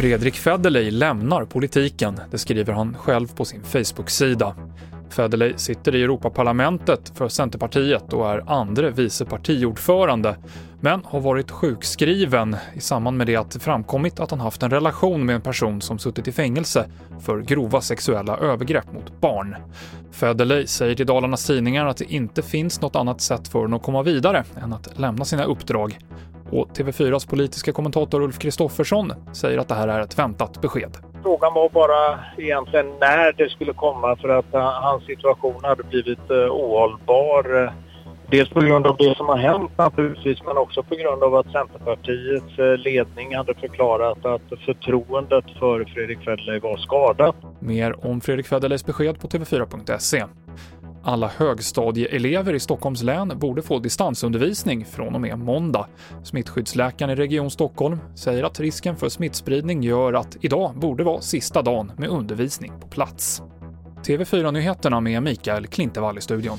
Fredrik Federley lämnar politiken, det skriver han själv på sin Facebook-sida. Federley sitter i Europaparlamentet för Centerpartiet och är andre vice partiordförande, men har varit sjukskriven i samband med det att det framkommit att han haft en relation med en person som suttit i fängelse för grova sexuella övergrepp mot barn. Federley säger till Dalarnas Tidningar att det inte finns något annat sätt för honom att komma vidare än att lämna sina uppdrag. Och TV4s politiska kommentator Ulf Kristoffersson säger att det här är ett väntat besked. Frågan var bara egentligen när det skulle komma för att eh, hans situation hade blivit eh, ohållbar. Dels på grund av det som har hänt naturligtvis men också på grund av att Centerpartiets eh, ledning hade förklarat att förtroendet för Fredrik Federley var skadat. Mer om Fredrik Federleys besked på tv4.se. Alla högstadieelever i Stockholms län borde få distansundervisning från och med måndag. Smittskyddsläkaren i Region Stockholm säger att risken för smittspridning gör att idag borde vara sista dagen med undervisning på plats. TV4-nyheterna med Mikael Klintevall i studion.